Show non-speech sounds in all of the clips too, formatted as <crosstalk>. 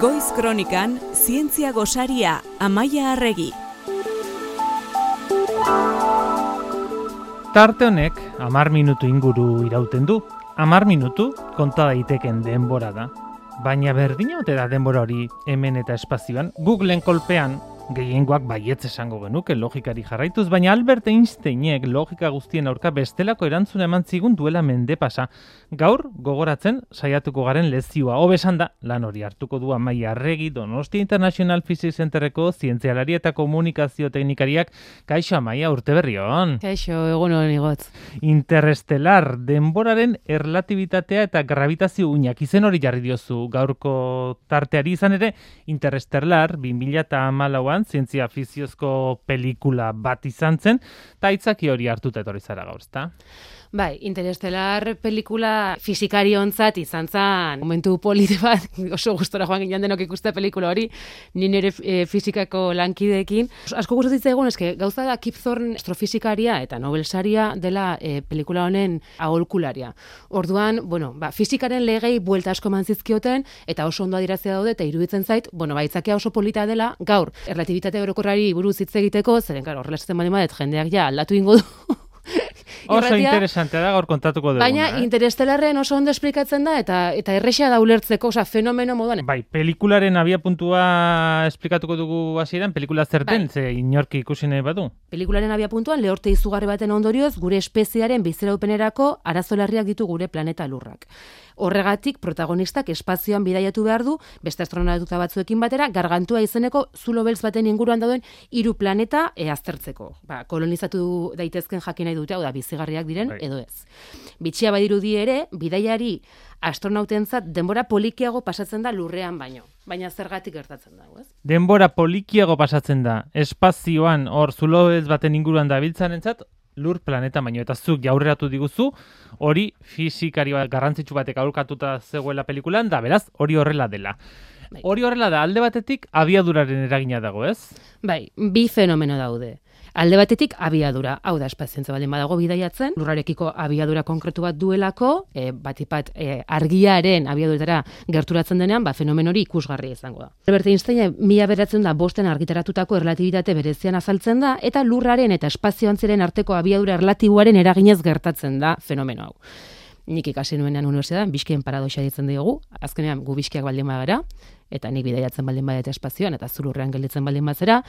Goiz Kronikan, Zientzia Gosaria, Amaia Arregi. Tarte honek, amar minutu inguru irauten du. Amar minutu, konta daiteken denbora da. Baina berdina ote da denbora hori hemen eta espazioan, Googleen kolpean gehiengoak baietz esango genuke logikari jarraituz, baina Albert Einsteinek logika guztien aurka bestelako erantzuna eman zigun duela mende pasa. Gaur, gogoratzen, saiatuko garen lezioa. Hobesan da, lan hori hartuko du amai arregi Donostia International Physics Centerreko zientzialari eta komunikazio teknikariak kaixo amaia urte berrion. Kaixo, egun hori igotz. Interestelar, denboraren erlatibitatea eta gravitazio uinak izen hori jarri diozu gaurko tarteari izan ere, Interestelar, 2000 amalauan, zientzia fiziozko pelikula bat izan zen, eta itzaki hori hartuta etorri zara gaur, ezta? Bai, Interestelar pelikula fizikari ontzat izan zen momentu polite bat, <laughs> oso gustora joan ginen denok ikuste pelikula hori, ni nire e, fizikako lankideekin. Asko gustatzen egun eske gauza da Kip Thorne astrofizikaria eta Nobel saria dela e, pelikula honen aholkularia. Orduan, bueno, ba, fizikaren legei buelta asko manzizkioten eta oso ondo adirazia daude eta iruditzen zait, bueno, ba, itzakia oso polita dela gaur erlatibitate orokorrari buruz hitz egiteko, zeren claro, horrela esaten bali jendeak ja aldatu ingo du <laughs> Oso interesantea da gaur kontatuko dugu. Baina eh? interestelarren oso ondo esplikatzen da eta eta erresa da ulertzeko, osea, fenomeno moduan. Bai, pelikularen abiapuntua esplikatuko dugu hasieran, pelikula zer den, Bai. ze inorki ikusi nahi badu. Pelikularen abia puntuan lehorte izugarri baten ondorioz gure espeziaren biziraupenerako arazo larriak ditu gure planeta lurrak. Horregatik protagonistak espazioan bidaiatu behar du, beste astronauta batzuekin batera, gargantua izeneko zulo beltz baten inguruan dauden hiru planeta e, aztertzeko. Ba, kolonizatu daitezken jakin nahi dute, hau da, bizigarriak diren Bai. edo ez. Bitxia badirudi ere, bidaiari astronautentzat denbora polikiago pasatzen da lurrean baino. Baina zergatik gertatzen da, ez? Denbora polikiago pasatzen da, espazioan hor zulo ez baten inguruan dabiltzanentzat lur planeta baino eta zuk jaurreratu diguzu hori fizikari bat garrantzitsu batek aurkatuta zegoela pelikulan da beraz hori horrela dela. Bai. Hori horrela da alde batetik abiaduraren eragina dago, ez? Bai, bi fenomeno daude. Alde batetik abiadura, hau da espazientza baldin badago bidaiatzen, lurrarekiko abiadura konkretu bat duelako, e, batipat e, argiaren abiaduretara gerturatzen denean, ba, fenomen hori ikusgarria izango da. Albert Einstein mila beratzen da bosten argitaratutako erlatibitate berezian azaltzen da, eta lurraren eta espazioantziren arteko abiadura erlatiboaren eraginez gertatzen da fenomeno hau. Nik ikasi nuenean unibertsitatean bizkien paradoxa ditzen diogu, azkenean gu bizkiak baldin badara, eta nik bidaiatzen baldin badeta espazioan, eta zulurrean gelditzen baldin bazera,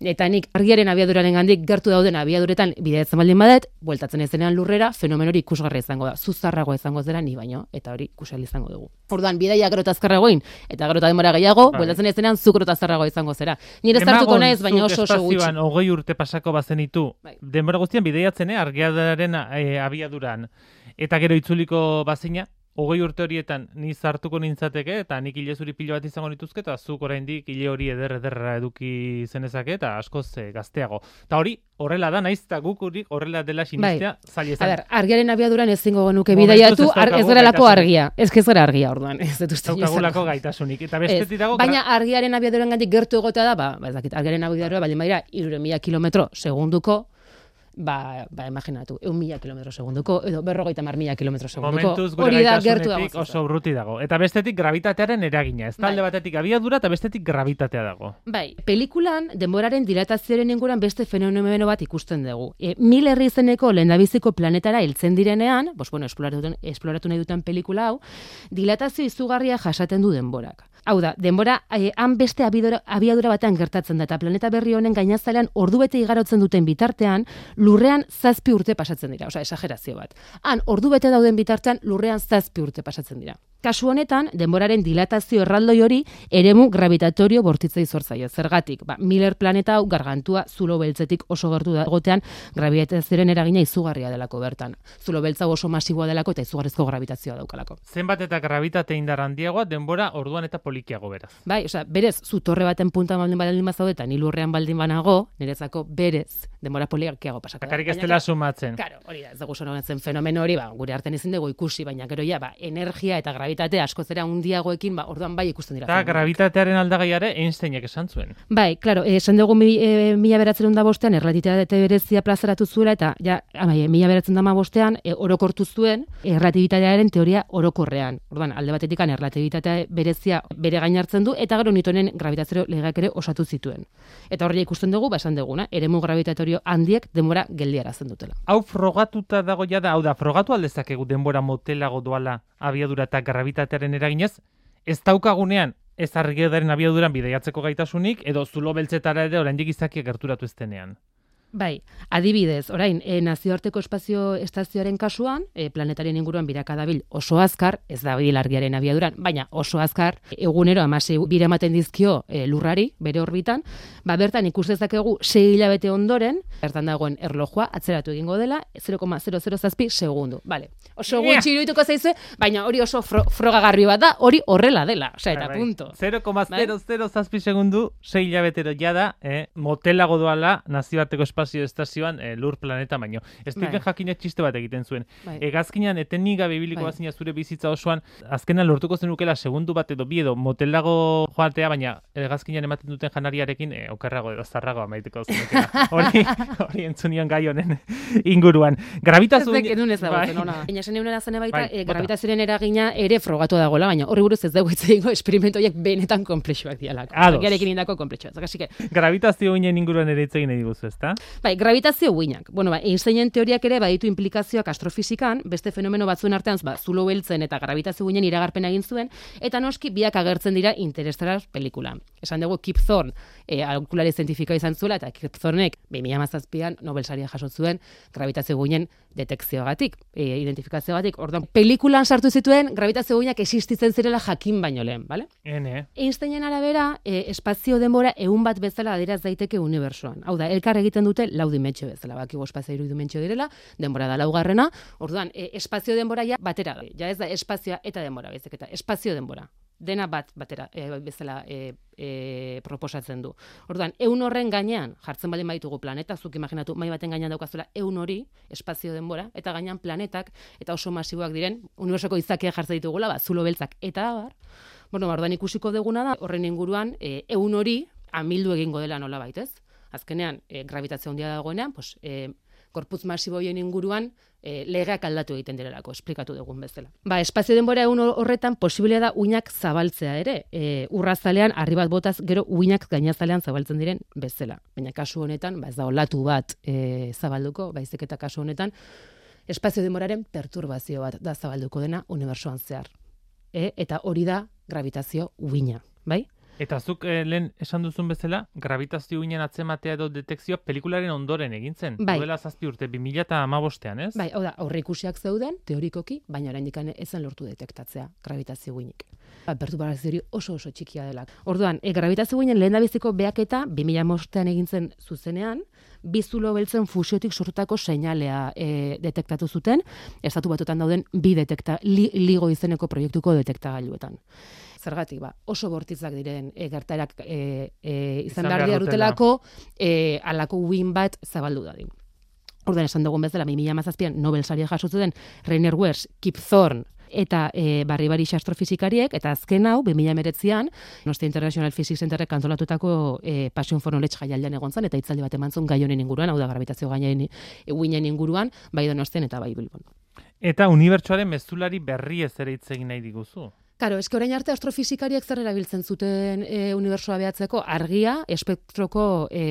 eta nik argiaren abiaduraren gandik gertu dauden abiaduretan bidaiatzen baldin badet, bueltatzen ez denean lurrera, fenomen hori ikusgarria izango da, zuzarragoa izango zera ni baino, eta hori ikusal izango dugu. Orduan, bidaia gero eta azkarragoin, eta gero eta denbora gehiago, Bai. bueltatzen ez denean zu gero eta azkarragoa izango zera. Nire zartuko naiz, baina oso oso gutxi. hogei urte pasako bazenitu, Bai. denbora guztian bideiatzen, eh, argiadaren eh, abiaduran, eta gero itzuliko bazina, hogei urte horietan ni zartuko nintzateke, eta nik hile zuri pilo bat izango nituzke, eta zuk oraindik hile hori eder ederra eduki zenezake, eta askoz eh, gazteago. Eta hori, horrela da, naiz eta guk hori horrela dela sinistea, zaila A izan. ber, argiaren abiaduran ezingo genuke bidaiatu, ar, ez geralako argia. Ez ez gara argia orduan, <laughs> ez dut uste Daukagulako gaitasunik. Eta bestetik dago, baina argiaren abiaduran gandik gertu egotea da, ba, ba ez dakit, argiaren abiadura baldin badira, irure mila kilometro segunduko, ba, ba, imaginatu, eun mila kilometro segunduko, edo berrogeita mar mila kilometro segunduko. Hori da gertu dago. oso urruti dago. Eta bestetik gravitatearen eragina. Ez Bai. talde batetik abiadura eta bestetik gravitatea dago. Bai, pelikulan denboraren dilatazioaren inguruan beste fenomeno bat ikusten dugu. E, mil herri izeneko lehendabiziko planetara heltzen direnean, bos, bueno, esploratu, esploratu nahi duten pelikula hau, dilatazio izugarria jasaten du denborak. Hau da, denbora eh, han beste abiadura, abiadura batean gertatzen da eta planeta berri honen gainazalean ordu bete igarotzen duten bitartean lurrean zazpi urte pasatzen dira, osea, esagerazio bat. Han ordu bete dauden bitartean lurrean zazpi urte pasatzen dira. Kasu honetan, denboraren dilatazio erraldoi hori eremu gravitatorio bortitzei zortzaio. Zergatik, ba, Miller planeta hau gargantua zulo beltzetik oso gertu dagotean gravitazioaren eragina izugarria delako bertan. Zulo beltza oso masiboa delako eta izugarrizko gravitazioa daukalako. Zenbat eta gravitate indar handiagoa, denbora orduan eta polikiago beraz. Bai, osea, berez, zu torre baten punta baldin baldin bazaude eta ni lurrean baldin banago, niretzako berez, denbora polikiago pasako. da. Bakarrik ez dela sumatzen. Claro, hori da, ez dugu sonatzen fenomeno hori, ba, gure artean ezin dugu ikusi, baina gero ja, ba, energia eta gravitate askoz ere handiagoekin, ba, orduan bai ikusten dira. Eta gravitatearen aldagaiare Einsteinek esan zuen. Bai, claro, eh, esan dugu mi, e, mila beratzen da bostean, erlatitate berezia plazaratu zuela, eta ja, amai, mila beratzen da bostean, e, orokortu zuen, erlatibitatearen teoria orokorrean. Orduan, alde batetik erlatibitatea berezia bere gain hartzen du, eta gero Newtonen gravitazio legeak ere osatu zituen. Eta horri ikusten dugu, ba, esan duguna, eremu gravitatorio handiek denbora geldiarazten dutela. Hau frogatuta dago jada, hau da, frogatu aldezakegu denbora motelago doala abiadura eta gravitatearen eraginez, ez daukagunean, ez argiodaren abiaduran bideiatzeko gaitasunik, edo zulo beltzetara ere oraindik izakiak gerturatu ez denean. Bai, adibidez, orain, e, nazioarteko espazio estazioaren kasuan, e, planetaren inguruan biraka dabil oso azkar, ez da bil argiaren abiaduran, baina oso azkar, egunero amasei bira ematen dizkio e, lurrari, bere orbitan, ba bertan ikus dezakegu 6 hilabete ondoren, bertan dagoen erlojua atzeratu egingo dela 0,00 zazpi segundu. Vale. Oso Yeah. gutxi irudituko zaizue, baina hori oso fro, frogagarri bat da, hori horrela dela. Osea, eta Bai, bai. punto. 0,00 zazpi segundu, 6 hilabetero jada, eh, motelago doala nazioarteko espazio estazioan eh, lur planeta baino. Stephen Bai. Hawkingek txiste bat egiten zuen. Bai. Egazkinan etenik gabe ibiliko Bai. bazina zure bizitza osoan, azkenan lortuko zenukela segundu bat edo bi edo motelago joatea, baina egazkinan ematen duten janariarekin eh, okerrago edo zarrago amaiteko zenukela. <laughs> hori, hori entzunion gai honen inguruan. Gravitazio... Ez edun ez dago, Bai. ona. Baina esan egun zene baita, Bai, e, gravitazioaren eragina ere frogatu dagoela, baina horri buruz ez dugu hitz egingo esperimentu horiek benetan komplexuak dialako. Ados. Giarekin indako komplexuak. Así que, Gravitazio ginen inguruan ere hitz egin nahi diguzu, ezta? Bai, gravitazio uinak. Bueno, ba, Einsteinen teoriak ere baditu implikazioak astrofizikan, beste fenomeno batzuen artean, ba, zulo beltzen eta gravitazio uinen iragarpena egin zuen, eta noski biak agertzen dira Interstellar pelikulan. Esan dugu Kip Thorne, e, aholkulari zientifikoa izan zuela, eta Kip Thornek 2017an Nobel saria jaso zuen gravitazio guinen detekzioagatik, e, identifikazioagatik. Orduan, pelikulan sartu zituen gravitazio guinak existitzen zirela jakin baino lehen, bale? Ene. Einsteinen arabera, e, espazio denbora egun bat bezala adieraz daiteke unibersoan. Hau da, elkar egiten dute lau dimentsio bezala, bakigu espazio hiru dimentsio direla, denbora da laugarrena. Orduan, e, espazio denbora ja batera da. Ja ez da espazioa eta denbora baizik eta espazio denbora. Dena bat batera e, bezala e, e, proposatzen du. Orduan, eun horren gainean jartzen baldin baditugu planeta, zuk imaginatu mai baten gainean daukazuela eun hori, espazio denbora, eta gainean planetak eta oso masiboak diren, unibertsoko izakiak jartzen ditugula, ba, zulo beltzak eta abar. Bueno, ba, orduan ikusiko deguna da, horren inguruan, e, eun hori amildu egingo dela nola baitez. Azkenean, e, gravitazio handia dagoenean, pues, e, korputz masibo horien inguruan e, legeak aldatu egiten direlako, esplikatu dugun bezala. Ba, espazio denbora egun horretan posiblea da uinak zabaltzea ere. E, urrazalean, harri bat botaz, gero uinak gainazalean zabaltzen diren bezala. Baina kasu honetan, ba, ez da olatu bat e, zabalduko, baizik eta kasu honetan, espazio denboraren perturbazio bat da zabalduko dena unibersoan zehar. E, eta hori da gravitazio uina, bai? Eta zuk eh, lehen esan duzun bezala, gravitazio ginen atzematea edo detekzioa pelikularen ondoren egin zen. Bai. Duela zazpi urte, 2008an, ez? Bai, hau da, aurreikusiak zeuden, teorikoki, baina oraindik ezen lortu detektatzea gravitazio guinik. Ba, perturbazio oso oso txikia dela. Orduan, e, gravitazio guinen lehen biziko beaketa 2005an egin zen zuzenean, bizulo beltzen fusiotik sortutako seinalea e, detektatu zuten, estatu batutan dauden bi detekta, li, ligo izeneko proiektuko detektagailuetan. Zergatik, ba, oso bortitzak diren e, gertarak e, e, izan Izan behar dutelako e, alako win bat zabaldu dadin. Orduan esan dugun bezala, 2017an Nobel saria jaso zuten Rainer Wers, Kip Thorne, eta e, barri bari astrofizikariek, eta azken hau, 2019an, Nostia International Physics Centerrek antolatutako e, Passion for Knowledge jaialdean egon zen, eta hitzaldi bat eman zuen gai honen inguruan, hau da gravitazio gainen uinen inguruan, bai Donostian eta bai Bilbon. Eta unibertsuaren mezulari berri ez ere hitz egin nahi diguzu. Karo, eske orain arte astrofizikariek zer erabiltzen zuten e, unibersoa behatzeko argia espektroko e,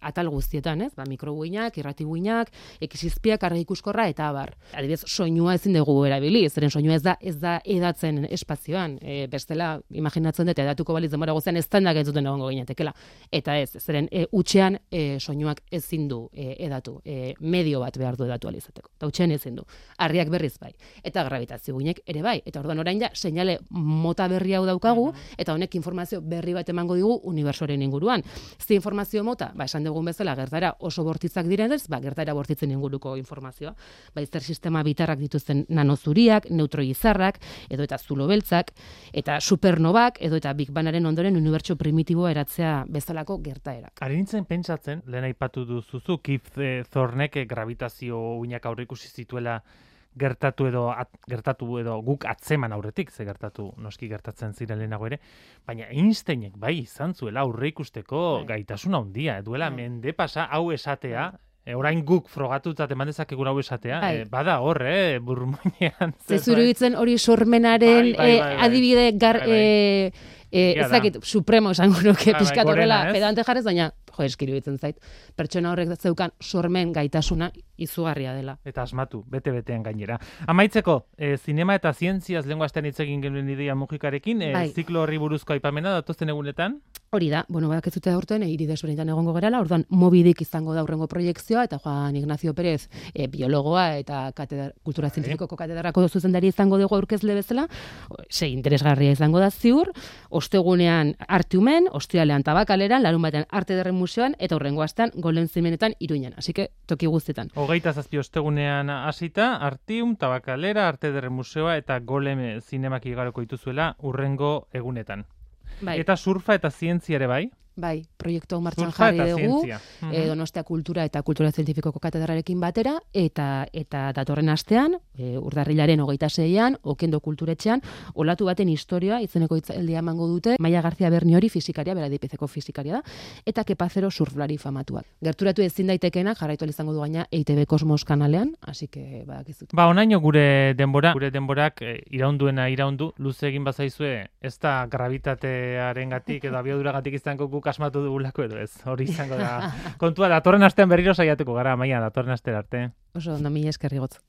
atal guztietan, ez? Ba, mikroguinak, irratiguinak, ekizizpiak, argi ikuskorra eta abar. Adibidez, soinua ezin dugu erabili, zeren soinua ez da ez da edatzen espazioan. E, bestela, imaginatzen dut edatuko baliz denbora gozean ez da entzuten egongo ginatekela. Eta ez, zeren e, utxean e, soinuak ezin du e, edatu, e, medio bat behar du edatu alizateko. Eta utxean ezin du. Argiak berriz bai. Eta gravitazio guinek ere bai. Eta orduan orain ja, seinale mota berri hau daukagu, eta honek informazio berri bat emango digu unibersoaren inguruan. Ze informazio mota, ba, esan dugun bezala, gertara oso bortitzak direnez, ba, gertara bortitzen inguruko informazioa. Ba, izter sistema bitarrak dituzten nanozuriak, neutroizarrak, edo eta zulo beltzak, eta supernovak, edo eta Big Bangaren ondoren unibertso primitiboa eratzea bezalako gertaerak. Ari nintzen pentsatzen, lehen aipatu duzuzu, Kip Thornek eh, gravitazio uinak aurreikusi zituela gertatu edo at, gertatu edo guk atzeman aurretik, ze gertatu noski gertatzen ziren lehenago ere, baina Einsteinek bai izan zuela aurre ikusteko Bai. gaitasuna handia, duela Bai. mende pasa hau esatea, e, orain guk frogatuta eman dezakegun hau esatea, e, bada hor, eh, burmuinean. Ze zerbait. zuruditzen hori sormenaren Bai, bai, eh, bai, bai. adibide gar, Bai, bai. eh, eh, Egia ez da. dakit, supremo esango nuke Bai, bai, pixkat horrela pedante jarrez, baina jo, eskiruditzen zait. Pertsona horrek zeukan sormen gaitasuna izugarria dela. Eta asmatu, bete-betean gainera. Amaitzeko, e, zinema eta zientziaz lengua astean hitz egin genuen ideia mujikarekin, e, Bai. ziklo horri buruzko aipamena datozen egunetan, Hori da, bueno, badak ez dute aurten, e, hiri desberdinetan egongo gerala, orduan mobidik izango da urrengo proiektzioa, eta Juan Ignacio Pérez, e, biologoa eta katedra, kultura zientifikoko katedrako zuzendari izango dugu aurkezle bezala, sei interesgarria izango da ziur, ostegunean artiumen, ostialean tabakaleran, larun batean arte derren museoan, eta urrengo astean golen zimenetan iruinen, así que toki guztetan. hogeita zazpi ostegunean hasita, Artium, Tabakalera, Arte Derre Museoa eta Golem zinemak igaroko dituzuela urrengo egunetan. Bai, Eta surfa eta zientzia ere bai? Bai, proiektu hau martxan jarri dugu, zientzia. Mhm. e, Donostia Kultura eta Kultura Zientifikoko katedrarekin batera, eta eta datorren astean, e, urdarrilaren hogeita zeian, okendo kulturetxean, olatu baten historia, izeneko hitzaldia emango dute, Maia Garzia Berniori fizikaria, bera dipizeko fizikaria da, eta kepazero surflari famatuak. Gerturatu ezin daitekenak, jarraitu izango du gaina EITB Kosmos kanalean, así que badakizut. Ba, onaino gure denbora, gure denborak e, iraunduena iraundu, luze egin bazaizue, ez da gravitatearen gatik edo <laughs> abiaduragatik izango guk asmatu dugulako edo ez, hori izango da. Kontua, datorren astean berriro saiatuko gara, maia, datorren astean arte. Oso ondo, mila eskerri gotz.